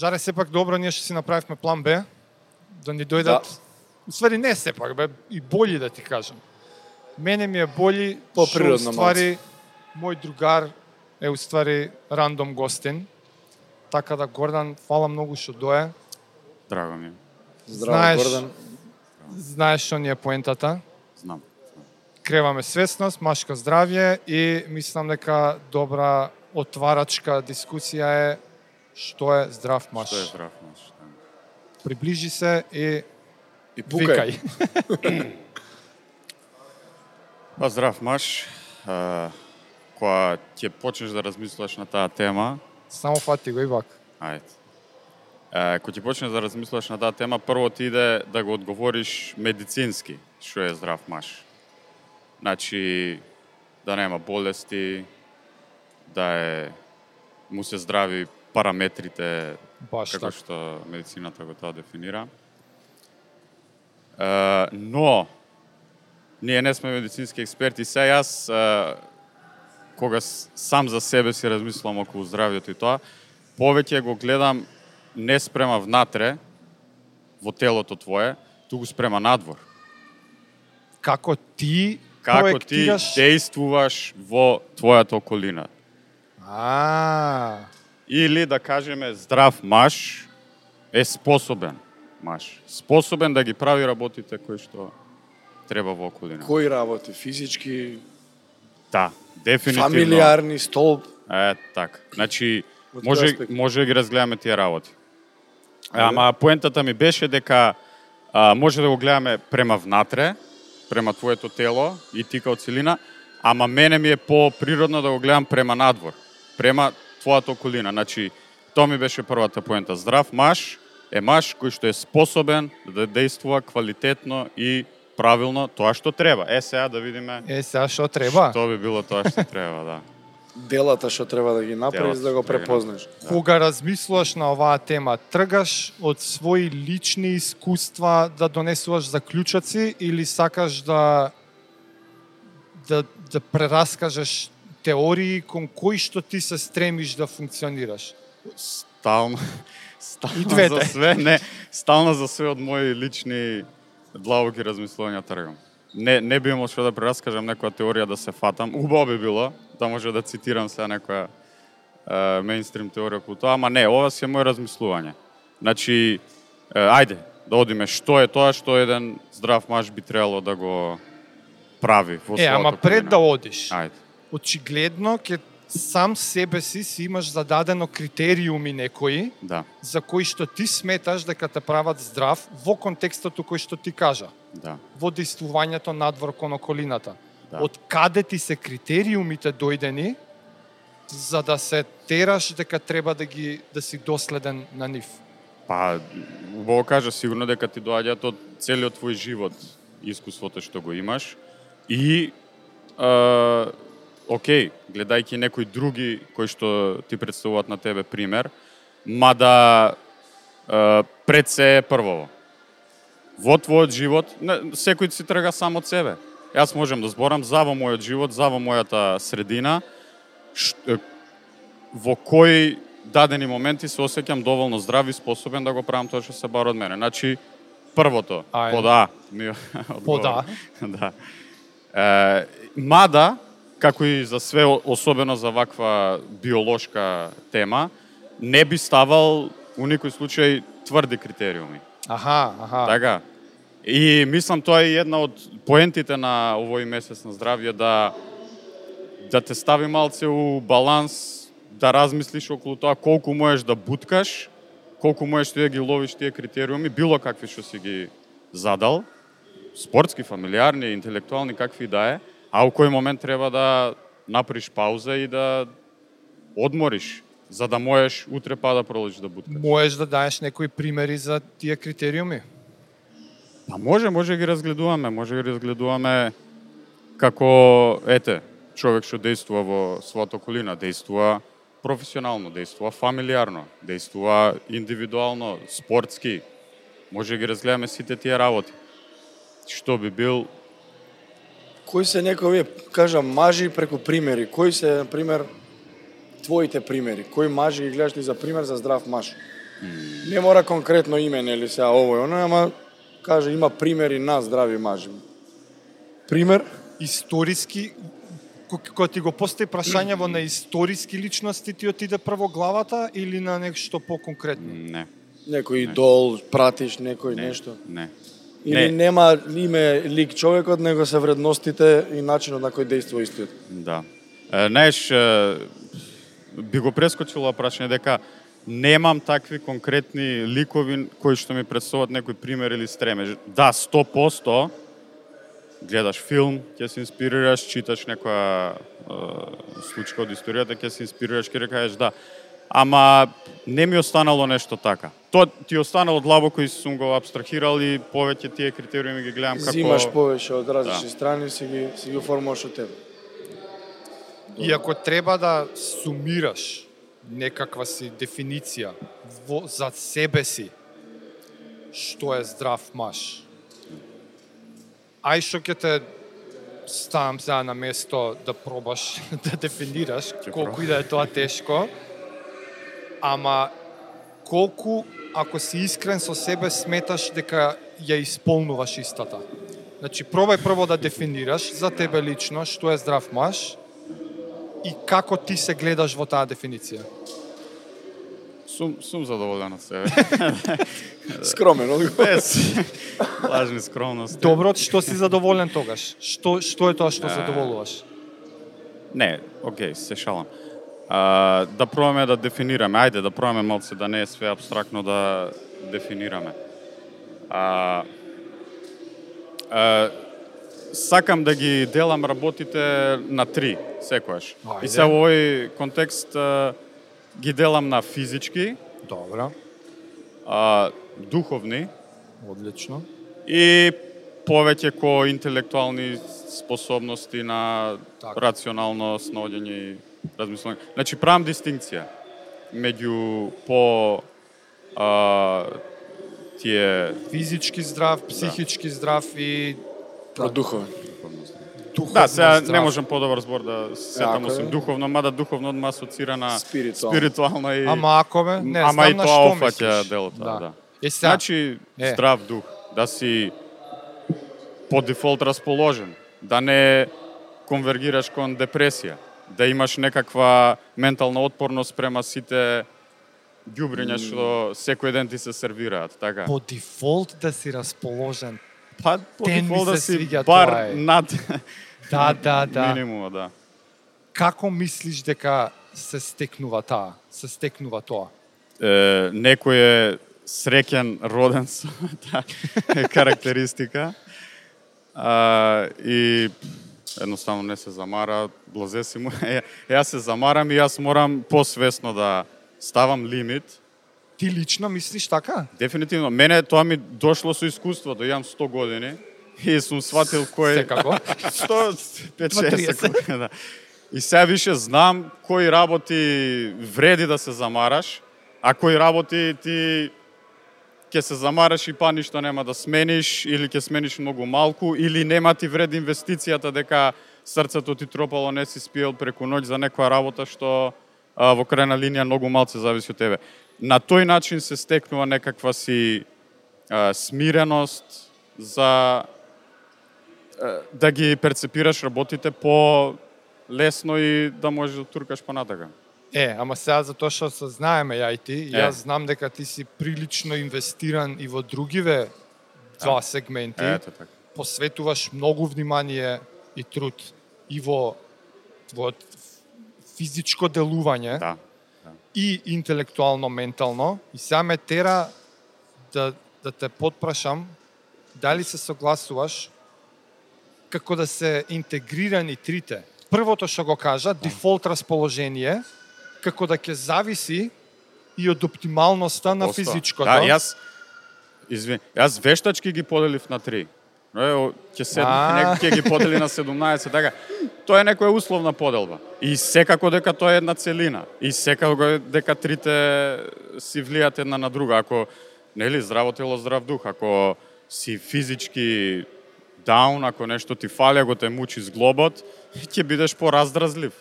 Жаре сепак добро ние што си направивме план Б, да ни дојдат. Да. Уствари не сепак, бе, и боли да ти кажам. Мене ми е боли што Поприродно уствари мој другар е уствари рандом гостин. Така да Гордан, фала многу што дое. Драго ми е. Здраво, Знаеш- Гордан. Знаеш што ни е поентата. Знам. креваме свесност, машко здравје и мислам дека добра отварачка дискусија е што е здрав маш. Што е здрав маж? да. Приближи се и И пукај. Па здрав маж. А, кога ќе почнеш да размислуваш на таа тема, Само фати го и вак. ајде. Е, кога ќе почнеш да размислуваш на таа тема, прво ти иде да го одговориш медицински, што е здрав маж. Значи, да нема болести, да е му се здрави параметрите Баш како така. што медицината го тоа дефинира. Е, но, ние не сме медицински експерти. Се јас, е, кога сам за себе си размислам околу здравјето и тоа, повеќе го гледам не спрема внатре, во телото твое, туку спрема надвор. Како ти Како ти проектираш... действуваш во твојата околина. А, Или да кажеме здрав маж е способен маж. Способен да ги прави работите кои што треба во околина. Кои работи? Физички, Да, дефинитивно. фамилиарни, столб. Е, така. Значи, може, може да ги разгледаме тие работи. Ама поентата ми беше дека а, може да го гледаме према внатре, према твоето тело и ти као целина, ама мене ми е по-природно да го гледам према надвор, према твојата околина. Значи, тоа ми беше првата поента. Здрав маж е маж кој што е способен да действува квалитетно и правилно тоа што треба. Е, сега да видиме е, сега што треба? што би било тоа што треба, да. Делата што треба да ги направиш Делата да го да ги препознаш. Кога размислуваш на оваа тема, тргаш од своји лични искуства да донесуваш заклучоци или сакаш да да да прераскажеш теории кон кои што ти се стремиш да функционираш? Стално, стално за све, не, стално за све од мои лични длабоки размислувања тргам. Не, не би имал што да прераскажам некоја теорија да се фатам. Убаво би било, да може да цитирам сега некоја е, мейнстрим теорија околу тоа, ама не, ова си е мој размислување. Значи, е, ајде, да одиме што е тоа што еден здрав маж би требало да го прави во Е, ама пред да одиш, Ајде. Очигледно ќе сам себе си си имаш зададено критериуми некои Да, за кои што ти сметаш дека те прават здрав во контекстот кој што ти кажа. да. во действувањето надвор кон околината. Да. Од каде ти се критериумите дојдени за да се тераш дека треба да ги да си доследен на нив. Па, убаво кажа, сигурно дека ти доаѓаат од целиот твој живот искуството што го имаш и е, окей, гледајќи некои други кои што ти представуваат на тебе пример, мада е, пред се е првово. Во твојот живот, не, секој си трга сам од себе. Јас можам да зборам за во мојот живот, за во мојата средина, ш, е, во кои дадени моменти се осеќам доволно здрав и способен да го правам тоа што се бара од мене. Значи, првото, Ајде. под А, ми Под А. да. Е, мада, како и за све, особено за ваква биолошка тема, не би ставал у никој случај тврди критериуми. Аха, аха. Така. И мислам тоа е една од поентите на овој месец на здравје да да те стави малце у баланс, да размислиш околу тоа колку можеш да буткаш, колку можеш ти да ги ловиш тие критериуми, било какви што си ги задал, спортски, фамилиарни, интелектуални, какви да е, а у кој момент треба да направиш пауза и да одмориш, за да можеш утре па да продолжиш да буткаш. Можеш да даеш некои примери за тие критериуми? Па може, може ги разгледуваме, може ги разгледуваме како, ете, човек што действува во својата околина, действува професионално, действува фамилиарно, действува индивидуално, спортски. Може ги разгледаме сите тие работи. Што би бил Кои се некои, кажа, мажи преку примери? Кои се, на пример, твоите примери? Кои мажи ги гледаш ти за пример за здрав маж? Не мора конкретно име, нели сега ово и оно, ама каже има примери на здрави мажи. Пример? Историски ко- кога ти го постави прашањево на историски личности ти отиде прво главата или на нешто поконкретно? Не. Некој идол, пратиш некој Не. нешто. Не. Или Не. нема име лик човекот, него се вредностите и начинот на кој действува истиот. Да. Е, знаеш, е, би го прескочило прашање дека немам такви конкретни ликови кои што ми представуваат некој пример или стремеж. Да, 100% гледаш филм, ќе се инспирираш, читаш некоја е, случка од историјата, ќе се инспирираш, ќе кажеш да. Ама не ми останало нешто така. Тоа ти останало длабоко и сум го абстрахирал и повеќе тие критериуми ги гледам како Зимаш повеќе од различни Да. страни, си ги, си ги оформуваш од тебе. И ако треба да сумираш некаква си дефиниција во, за себе си, што е здрав маж? Ај што ќе те ставам сега на место да пробаш да дефинираш, колку и да е тоа тешко, ама колку, ако си искрен со себе, сметаш дека ја исполнуваш истата. Значи, пробај прво да дефинираш за тебе лично што е здрав маж и како ти се гледаш во таа дефиниција. сум сум задоволен од себе. Скромен одговор. Без лажни скромности. Добро, што си задоволен тогаш? Што што е тоа што задоволуваш? Не, окей, се шалам. А, да пробаме да дефинираме, ајде да пробаме малце да не е све абстрактно да дефинираме. А, а, сакам да ги делам работите на три, секојаш. Ајде. И се во овој контекст а, ги делам на физички, Добро, а, духовни одлично. и повеќе ко интелектуални способности на Така. рационално снаоѓање и размислување. Значи правам дистинкција меѓу по а, тие Физички здрав, психички здрав и Од духовен. духовно Да, сега здрав. не можам подобар збор да се сетам осим е. духовно, мада духовно одма асоцира на Спиритуално. спиритуално и Ама ако бе, не, Ама знам и на тоа што опфаќа делото, да. Е, сега, Значи, Е. здрав дух, да си по дефолт расположен, да не конвергираш кон депресија, да имаш некаква ментална отпорност према сите ѓубриња што секој ден ти се сервираат, така? по дефолт да си расположен. па по Тен дефолт да си свиѓа бар над Да, да, да. минимумот, да. Како мислиш дека се стекнува таа? Се стекнува тоа? е, некој е среќен роден со таа карактеристика а, и едноставно не се замара, блазе си му. Е, јас се замарам и јас морам посвесно да ставам лимит. Ти лично мислиш така? Дефинитивно, мене тоа ми дошло со искуството, имам 100 години и сум сватил кој... Секако. 100-5-60 да. И сега више знам кои работи вреди да се замараш, а кои работи ти ќе се замараш и па ништо нема да смениш или ќе смениш многу малку или нема ти вред инвестицијата дека срцето ти тропало не си спиел преку ноќ за некоја работа што а, во крајна линија многу малце зависи од тебе. На тој начин се стекнува некаква си а, смиреност за а, да ги перцепираш работите по лесно и да можеш да туркаш понатака. Е, ама сега за тоа што се знаеме ја и ти, Е. јас знам дека ти си прилично инвестиран и во другиве два сегменти. Ето така. посветуваш многу внимание и труд и во во физичко делување Да. и интелектуално ментално и сега ме тера да да те подпрашам дали се согласуваш како да се интегрирани трите. Првото што го кажа, дефолт расположение, како да ќе зависи и од оптималноста на физичкото. Да, јас извини, јас вештачки ги поделив на три. Ево, ќе се А. не ќе ги подели на 17, така. Тоа е некоја условна поделба. И секако дека тоа е една целина. И секако дека трите си влијат една на друга. Ако нели здраво тело, здрав дух, ако си физички даун, ако нешто ти фали, ако те мучи зглобот, ќе бидеш пораздразлив.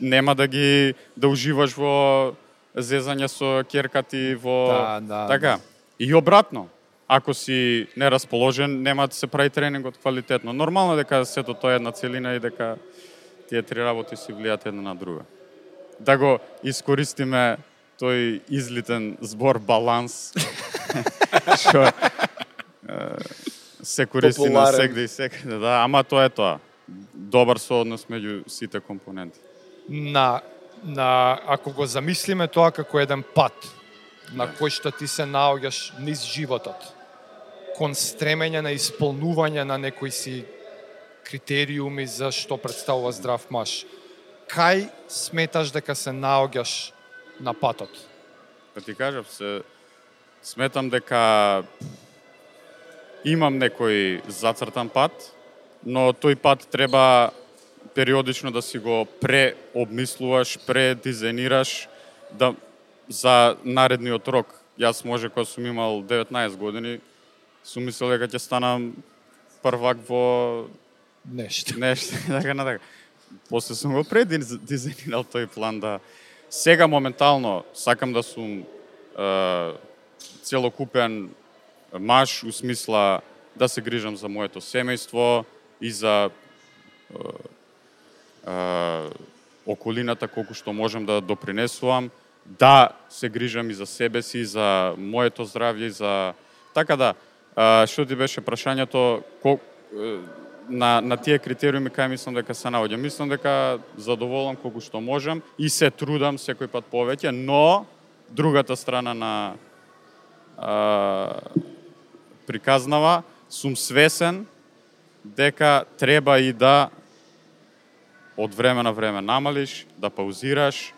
Нема да ги да уживаш во зезање со керкати во Да, да, така. И обратно, ако си нерасположен, нема да се прави тренингот квалитетно. Нормално дека сето тоа е една целина и дека тие три работи си влијаат една на друга. Да го искористиме тој излитен збор баланс, што се користи на Популарен. сегде и секаде, да, ама тоа е тоа. Добар сооднос меѓу сите компоненти на, на ако го замислиме тоа како еден пат на кој што ти се наоѓаш низ животот кон стремење на исполнување на некои си критериуми за што представува здрав маж. Кај сметаш дека се наоѓаш на патот? Да ти кажам, се сметам дека имам некој зацртан пат, но тој пат треба периодично да си го преобмислуваш, предизаинираш да за наредниот рок. Јас може кога сум имал 19 години, сум мислел дека ќе станам првак во Нешто. нешто, така на така. После сум го предизаинирал тој план да сега моментално сакам да сум е, целокупен маж у смисла да се грижам за моето семејство и за е, околината колку што можам да допринесувам, да се грижам и за себе си, за моето здравје и за така да. Што ти беше прашањето кол... на на тие критериуми кај мислам дека се наоѓам. Мислам дека задоволам колку што можам и се трудам секој пат повеќе, но другата страна на а, приказнава сум свесен дека треба и да од време на време намалиш, да паузираш,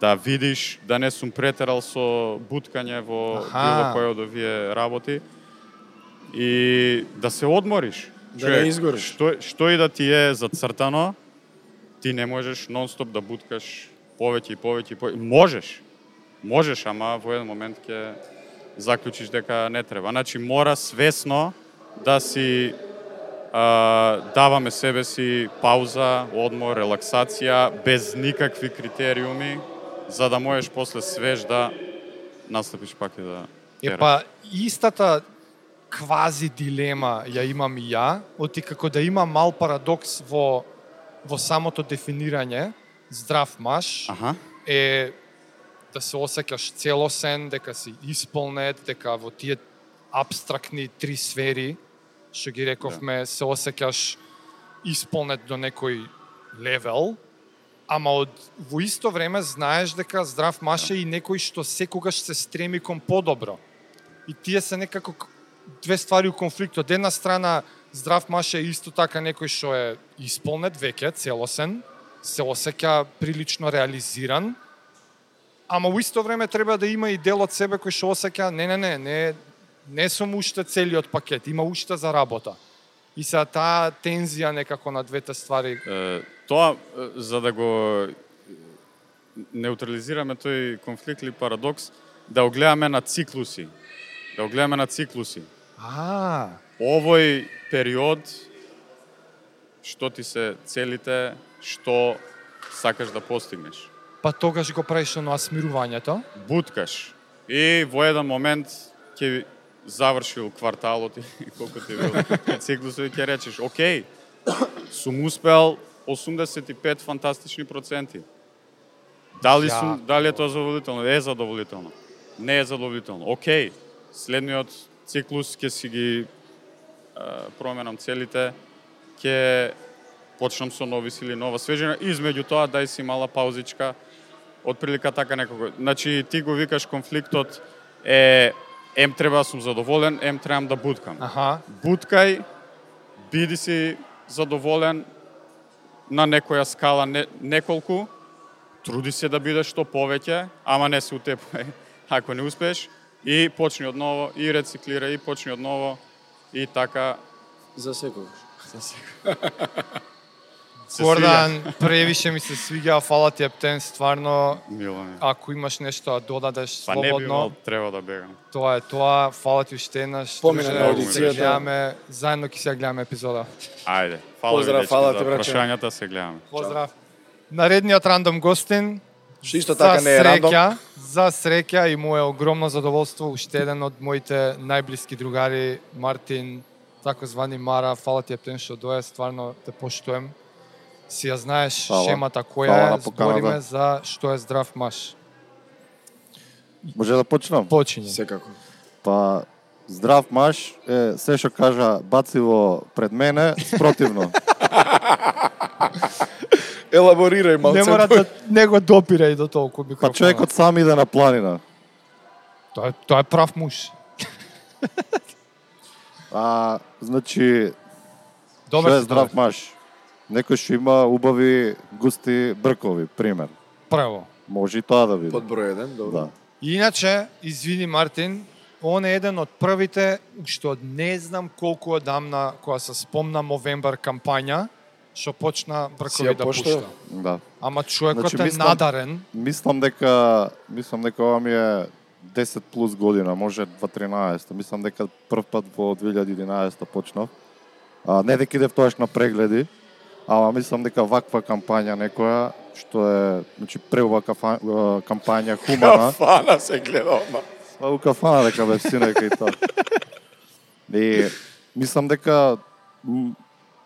да видиш, да не сум претерал со буткање во Аха. било кој од овие работи и да се одмориш. Да не изгориш. Што, што и да ти е зацртано, ти не можеш нон-стоп да буткаш повеќе и повеќе и повеќе. Можеш, можеш, ама во еден момент ќе заклучиш дека не треба. Значи мора свесно да си а, даваме себе си пауза, одмор, релаксација, без никакви критериуми, за да можеш после свеж да настапиш пак и да Е па истата квази дилема ја имам и ја, оти како да има мал парадокс во во самото дефинирање здрав маж Аха. е да се осеќаш целосен, дека си исполнет, дека во тие абстрактни три сфери, што ги рековме, се осеќаш исполнет до некој левел, ама од во исто време знаеш дека здрав маж е и некој што секогаш се стреми кон подобро. И тие се некако две ствари у конфликт. Од една страна, здрав маж е исто така некој што е исполнет веќе, целосен, се осеќа прилично реализиран, ама во исто време треба да има и дел од себе кој што осеќа, не, не, не, не, не сум уште целиот пакет, има уште за работа. И се таа тензија некако на двете ствари. Е, тоа, за да го неутрализираме тој конфликт или парадокс, да го гледаме на циклуси. Да го гледаме на циклуси. А, Овој период, што ти се целите, што сакаш да постигнеш. па тогаш го правиш оно смирувањето. Буткаш. И во еден момент ќе завршил кварталот и колку ти бил циклусот и ќе речеш, окей, сум успел 85 фантастични проценти. Дали сум, дали е тоа задоволително? Е задоволително. Не е задоволително. Окей, следниот циклус ќе си ги а, променам целите, ќе почнам со нови сили, нова свежина. Измеѓу тоа дај си мала паузичка, отприлика така некако. Значи ти го викаш конфликтот е ем треба да сум задоволен, ем требам да буткам. Аха. Буткај, биди си задоволен на некоја скала не, неколку, труди се да бидеш што повеќе, ама не се утепај ако не успееш и почни од ново и рециклира и почни од ново и така За секогаш. за секој. Се Гордан, превише ми се свиѓа, фала ти Ептен, стварно. Мило ми. ако имаш нешто да додадеш Па не би слободно, имал, треба да бегам. тоа е тоа, фала ти уште еднаш. Помина на ќе се аудицијата. гледаме, заедно ќе се гледаме епизода. Ајде, фала Поздрав, ви дечки фала ти, прашањата, се гледаме. Поздрав. Наредниот рандом гостин Што исто така не е рандом. среќа, за среќа и му е огромно задоволство уште еден од моите најблиски другари Мартин, таkozvani Мара, фала ти ептен што дое, стварно те поштуем. Си ја знаеш Фала. шемата која е, збориме за што е здрав маш. Може да почнам? Почиње. Секако. Па здрав маш е се што кажа бацило пред мене спротивно. Елаборирај малце. Не мора да не го допира и до толку Па микрофона. човекот сам иде на планина. Тоа е, тоа е прав муж. А, значи, Добар што е здрав добар. Некој што има убави густи бркови, пример. Право. Може и тоа да биде. Под број 1, добро. Да. Иначе, извини Мартин, он е еден од првите, што не знам колку одамна, кога се спомна Мовембар кампања, што почна бркови да пошта? пушта. Да. Ама човекот Значи, е мислам- надарен. Мислам дека мислам дека ова ми е 10 плюс година, може 2-13. Мислам дека прв пат во 2011 почнав. А, не дека идев тоаш на прегледи, ама мислам дека ваква кампања некоја што е значи преубава кафа, кампања хумана. Кафана се гледа одма. Па у кафана дека бе синека и тоа. И мислам дека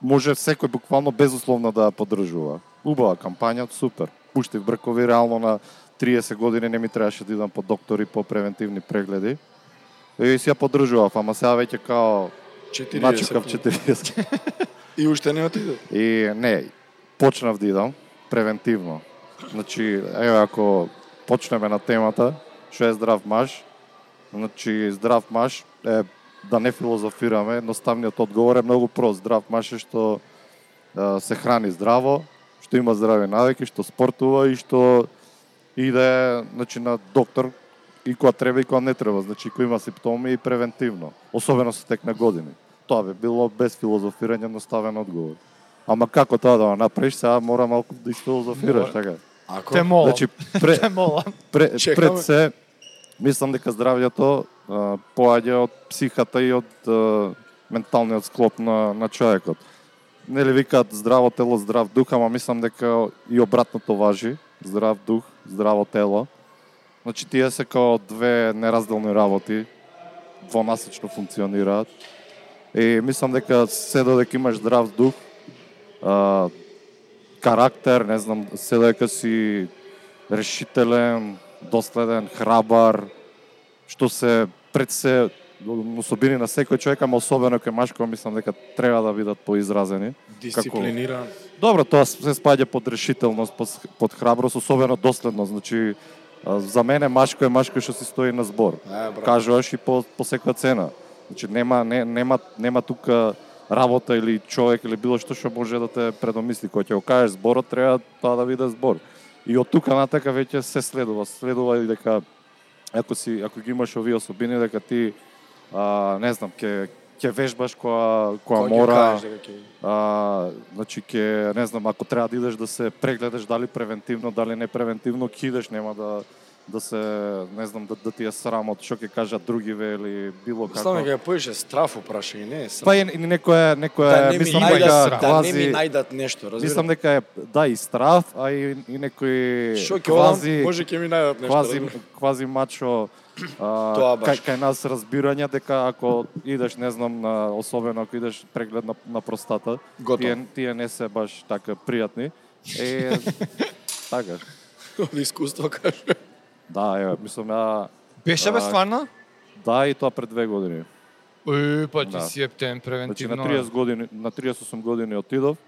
може секој буквално безусловно да ја поддржува. Убава кампања, супер. Пуштив бркови реално на 30 години не ми требаше да идам по доктори по превентивни прегледи. И си ја поддржував, ама сега веќе као 40. начекав 40. И уште не отиде. И не, почнав да идам превентивно. Значи, еве ако почнеме на темата, што е здрав маж, значи здрав маж е да не филозофираме, едноставниот одговор е многу прост. Здрав маж е што е, се храни здраво, што има здрави навики, што спортува и што иде значи, на доктор и кога треба и кога не треба, значи кој има симптоми и превентивно, особено со тек на години. Тоа би било без филозофирање едноставен одговор. Ама како тоа да го направиш, сега мора малку да изфилозофираш, така. Ако Те молам. Значи, пре, Те молам. пре, пред се, мислам дека здравјето а, поаѓа од психата и од а, менталниот склоп на, на човекот. Нели викаат здраво тело, здрав дух, ама мислам дека и обратното важи. Здрав дух, здраво тело. Значи тие се као две неразделни работи, двонасечно функционираат. И мислам дека се додека имаш здрав дух, а, карактер, не знам, се додека си решителен, доследен, храбар, што се пред се особини на секој човек, ама особено кај машко, мислам дека треба да бидат поизразени. дисциплиниран. Добро, тоа се спаѓа под решителност, под, под храброст, особено доследност. Значи, за мене машко е машко што си стои на збор. Е. Кажуваш и по, по секоја цена. Значи, нема, не, нема, нема тука работа или човек или било што што може да те предомисли. Кога ќе го кажеш зборот, треба тоа да биде збор. И од тука натака веќе се следува. Следува и дека ако си ако ги имаш овие особини дека ти а, не знам, ќе ќе вежбаш која која мора кажеш ќе- а, значи ќе не знам ако треба да идеш да се прегледаш дали превентивно дали не превентивно ќе идеш нема да да се не знам да, да ти е срам од што ќе кажат другиве или било како дека ја поише страф упраша и не е срам. па и, некоја некоја да не ми мислам најдат дека да не ми квази најдат нешто, разбираш? мислам дека е да и страф а и, и некој Што ќе одам, квази може ќе ми најдат нешто. квази квази мачо а, Тоа баш. кај, кај нас разбирање дека ако идеш не знам на особено ако идеш преглед на, на простата тие тие не се баш така пријатни е така Од искуство кажу. Да еве мислам ја Беше бе стварно? да и тоа пред две години Е, па ти Да. си ептен значи превентивно. на 30 години на 38 години отидов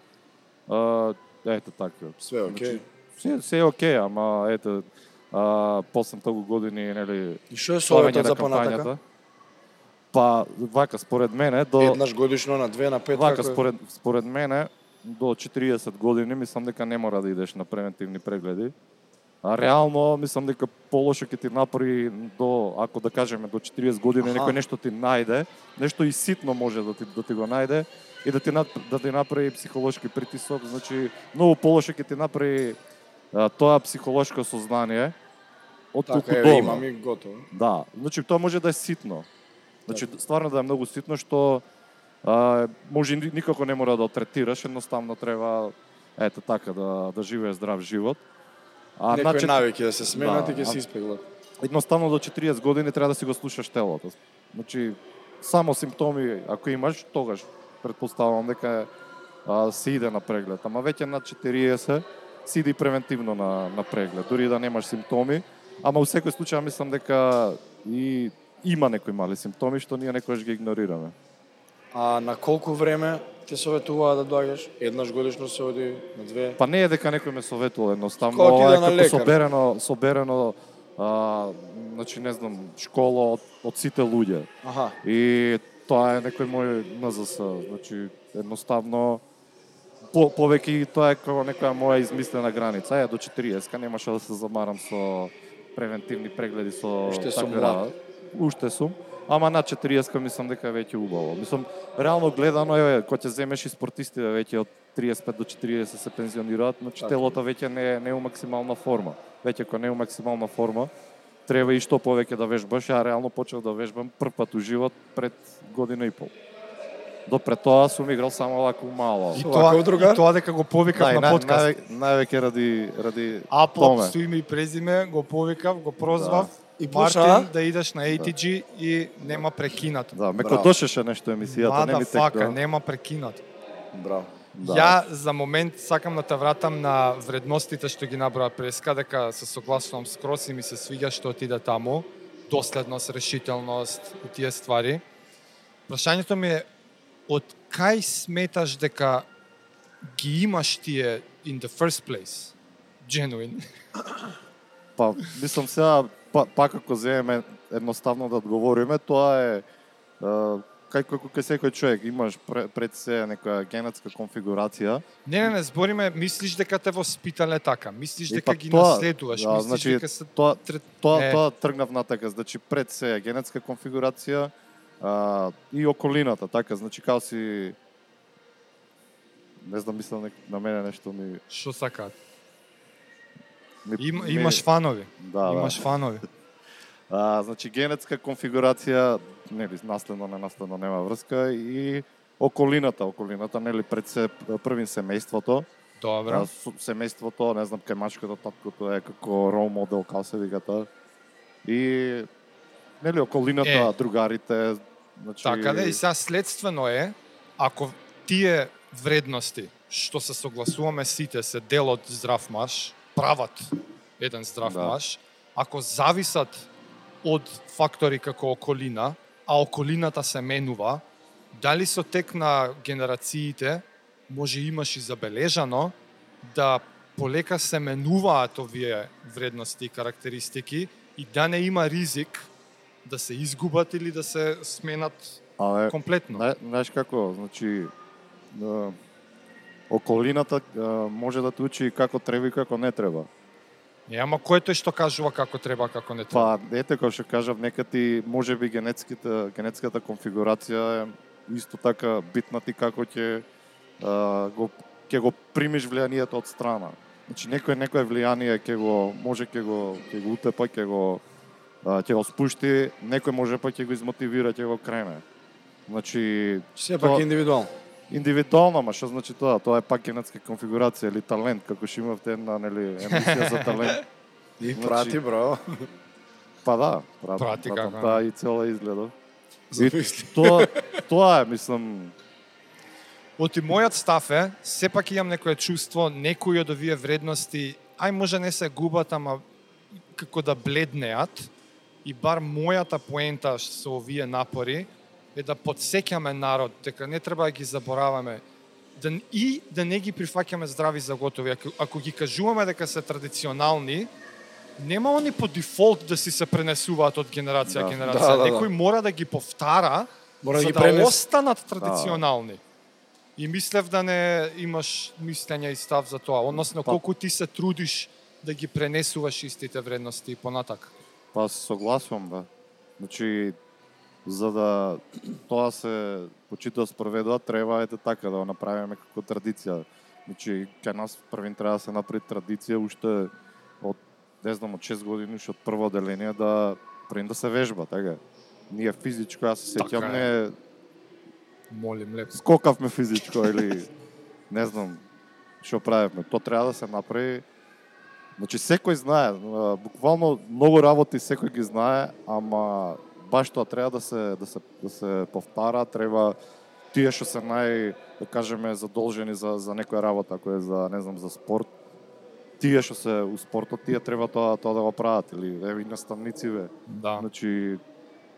а, ете така Све окей. Значи, се, се е окей, ама ете, а, после толку години, нели, И што е советот за понатака? Па, вака, според мене, до, Еднаш годишно на две на пет вака, како е? според, според мене, до 40 години, мислам дека не мора да идеш на превентивни прегледи. А реално, мислам дека полошо ќе ти направи до, ако да кажеме, до 40 години, Аха. некој нешто ти најде, нешто и ситно може да ти, да ти го најде, и да ти, да ти направи психолошки притисок, значи, многу полошо ќе ти направи а, тоа психолошко сознание, отколку Така е, дома. имам и готово. Да, значи тоа може да е ситно. Значи стварно да е многу ситно што а, може ни- никако не мора да го третираш, едноставно треба ете така да да живее здрав живот. А Некои значи, навики да се сменат Да, и ќе се испеглат. едноставно до 40 години треба да си го слушаш телото. Значи, само симптоми, ако имаш, тогаш предпоставувам дека а, се иде на преглед. Ама веќе над 40 си иди превентивно на, на преглед, дури да немаш симптоми. Ама у секој случај мислам дека и има некои мали симптоми што ние некојаш ги игнорираме. А на колку време те советуваа да доаѓаш? Еднаш годишно се оди, на две? Па не е дека некој ме советува, едноставно ова е како лекар. соберено, соберено а, значи не знам, школа од, од сите луѓе. Аха. И тоа е некој мој НЗС, значи едноставно по, повеќе тоа е како некоја моја измислена граница. Е, до 40 немаше да се замарам со превентивни прегледи со Уште сум млад. Уште сум. Ама на 40 мислам дека е веќе убаво. Мислам, реално гледано е, кога ќе земеш и спортистите веќе од 35 до 40 се пензионираат, значи Така. телото веќе не е, не е у максимална форма. Веќе кога не е у максимална форма, треба и што повеќе да вежбаш. Ја реално почнав да вежбам прв пат у живот пред година и пол. До пред тоа сум играл само вако мало. И тоа, другар? и тоа дека го повикав Да, и на подкаст. нај- Највеќе ради ради томе. со име и презиме, го повикав, го прозвав. И Мартин почна? да идеш на ATG и нема прекинат. Да, ме кодошеше нешто емисијата, не ми Мада фака, текна. нема прекинат. Браво. Да. Ја за момент сакам да те вратам на вредностите што ги набра преска, дека се согласувам скрос и ми се свиѓа што отиде таму, доследност, решителност и тие ствари. Прашањето ми е од кај сметаш дека ги имаш тие in the first place? Genuine. Па, мислам сега, па, пак ако земеме едноставно да одговориме, тоа е, е како кај секој човек имаш пре- пред се некоја генетска конфигурација. Не, не, не, збориме, мислиш дека те воспитале така, мислиш дека па ги тоа- наследуваш, да, мислиш значи, дека се Тоа, трет... тоа, Не. тоа тргнав натака, значи пред се е генетска конфигурација а, и околината, така, значи као си не знам, мислам на мене нешто ми... Што сакаат? Ми Им, ми- имаш фанови. Да, имаш да. фанови. А, значи генетска конфигурација, нели, наследно, не наследно нема врска и околината, околината, нели, пред се првин семејството, Добро. а, семејството, не знам, кај мачкото, таткото е како рол модел, како се вика тоа. И нели околината, Е. другарите, значи Така да, и сега следствено е, ако тие вредности, што се согласуваме сите, се дел од здрав маж, прават еден здрав Да. маж, ако зависат од фактори како околина, а околината се менува, дали со тек на генерациите може имаш и забележано да полека се менуваат овие вредности и карактеристики и да не има ризик да се изгубат или да се сменат комплетно. Знаеш како, значи, да, околината може да те учи како треба и како не треба. Е, ама кој е тој што кажува како треба, како не треба? Па, ете, како што кажав, нека ти, може би генетската, генетската конфигурација е исто така битна ти како ќе го ќе го примиш влијанието од страна. Значи некој некое влијание ќе го може ќе го ќе го утепа, ќе го ќе го спушти, некој може па ќе го измотивира, ќе го крене. Значи Сепак Тоа- индивидуално. Индивидуално, ма што значи тоа? Тоа е пак генетска конфигурација или талент, како што имавте една нели емисија за талент. И Значи- прати, бро. Па да, прат, Прати пратам како, таа и цела изгледа. И тоа, тоа е, мислам, Оти мојот став е, сепак имам некое чувство, некои од овие вредности, ај може не се губат, ама како да бледнеат, и бар мојата поента со овие напори е да подсеќаме народ дека не треба да ги забораваме да, и да не ги прифаќаме здрави за готови. Ако, ако ги кажуваме дека се традиционални, нема они по дефолт да си се пренесуваат од генерација Да. да. генерација. Да, да, да. Некој мора да ги повтара Мора да за ги да пренес. останат традиционални. И мислев да не имаш мислење и став за тоа, односно Па- колку ти се трудиш да ги пренесуваш истите вредности и понатак. па се согласувам, да. Значи, за да тоа се почитува спроведува, треба ете така да го направиме како традиција. Значи, кај нас првин треба да се направи традиција уште од не знам, од 6 години, уште од прво оделение да првин да се вежба, така. Ние физичко, јас се Така сеќам, е. не Молим лепо. скокавме физичко или не знам што правевме. Тоа треба да се направи Значи секој знае, буквално многу работи секој ги знае, ама баш тоа треба да се да се да се повтара, треба тие што се нај да кажеме задолжени за за некоја работа, ако е за не знам за спорт, тие што се у спортот, тие треба тоа тоа да го прават или еве и наставнициве. Да. Значи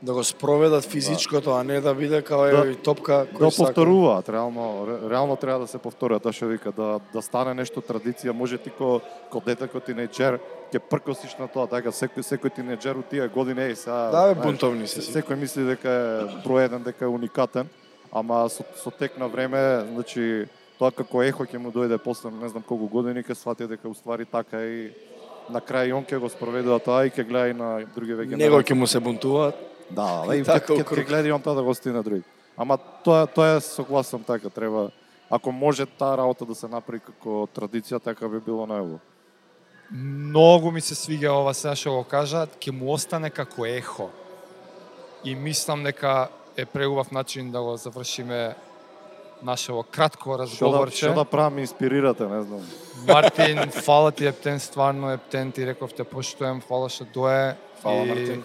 Да го спроведат физичкото, а не да биде као Да. е топка да кој сака. повторуваат, реално ре- реално треба да се повторат, тоа што вика да да стане нешто традиција, може ти ко ко дете ко тинеџер ќе пркосиш на тоа, така секој секој тинеџер у тие години еј сега Да, бе, бунтовни се си. Секој мисли дека е број еден, дека е уникатен, ама со, со тек на време, значи тоа како ехо ќе му дојде после не знам колку години ќе свати дека уствари така и на крај и он ќе го спроведува тоа и ќе гледа и на други веќе Него ќе му се бунтуваат. Да, да, и Така ќе у ќе круг. ќе гледа и он тоа да го на други. Ама тоа тоа е согласен така, треба ако може таа работа да се направи како традиција, така би било најубаво. Многу ми се свиѓа ова сега што го кажат, ќе му остане како ехо. И мислам дека е преубав начин да го завршиме нашево кратко Што да, разговорче. што да правам, инспирирате, не знам. Мартин, фала ти Ептен, стварно Ептен, ти реков те поштоем, фала што дое. Фала, и Мартин.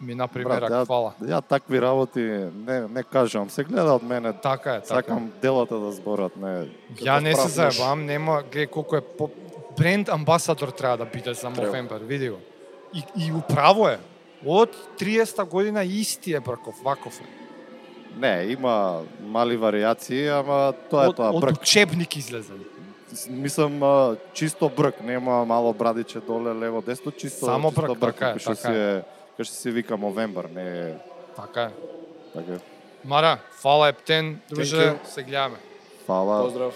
Ми направи Брат, рак, ја-. Ја такви работи не не кажам, се гледа од мене. Така е, така. е. Сакам делата да зборат, не. Ја не се заебам, нема, гледај колку е по... бренд амбасадор треба да биде за. Movember, види го. И, и управо е. Од 30-та година исти е брков, ваков е. Не, има мали варијации, ама тоа е од, тоа од брк. учебник излезе. Мислам чисто брк, нема мало брадиче доле лево десно, чисто Само чисто брк, така е, кој што така е, кој што си вика Мовембар, не е Така е. така. Мара, фала Ептен, друже, се гледаме. Фала. Поздрав.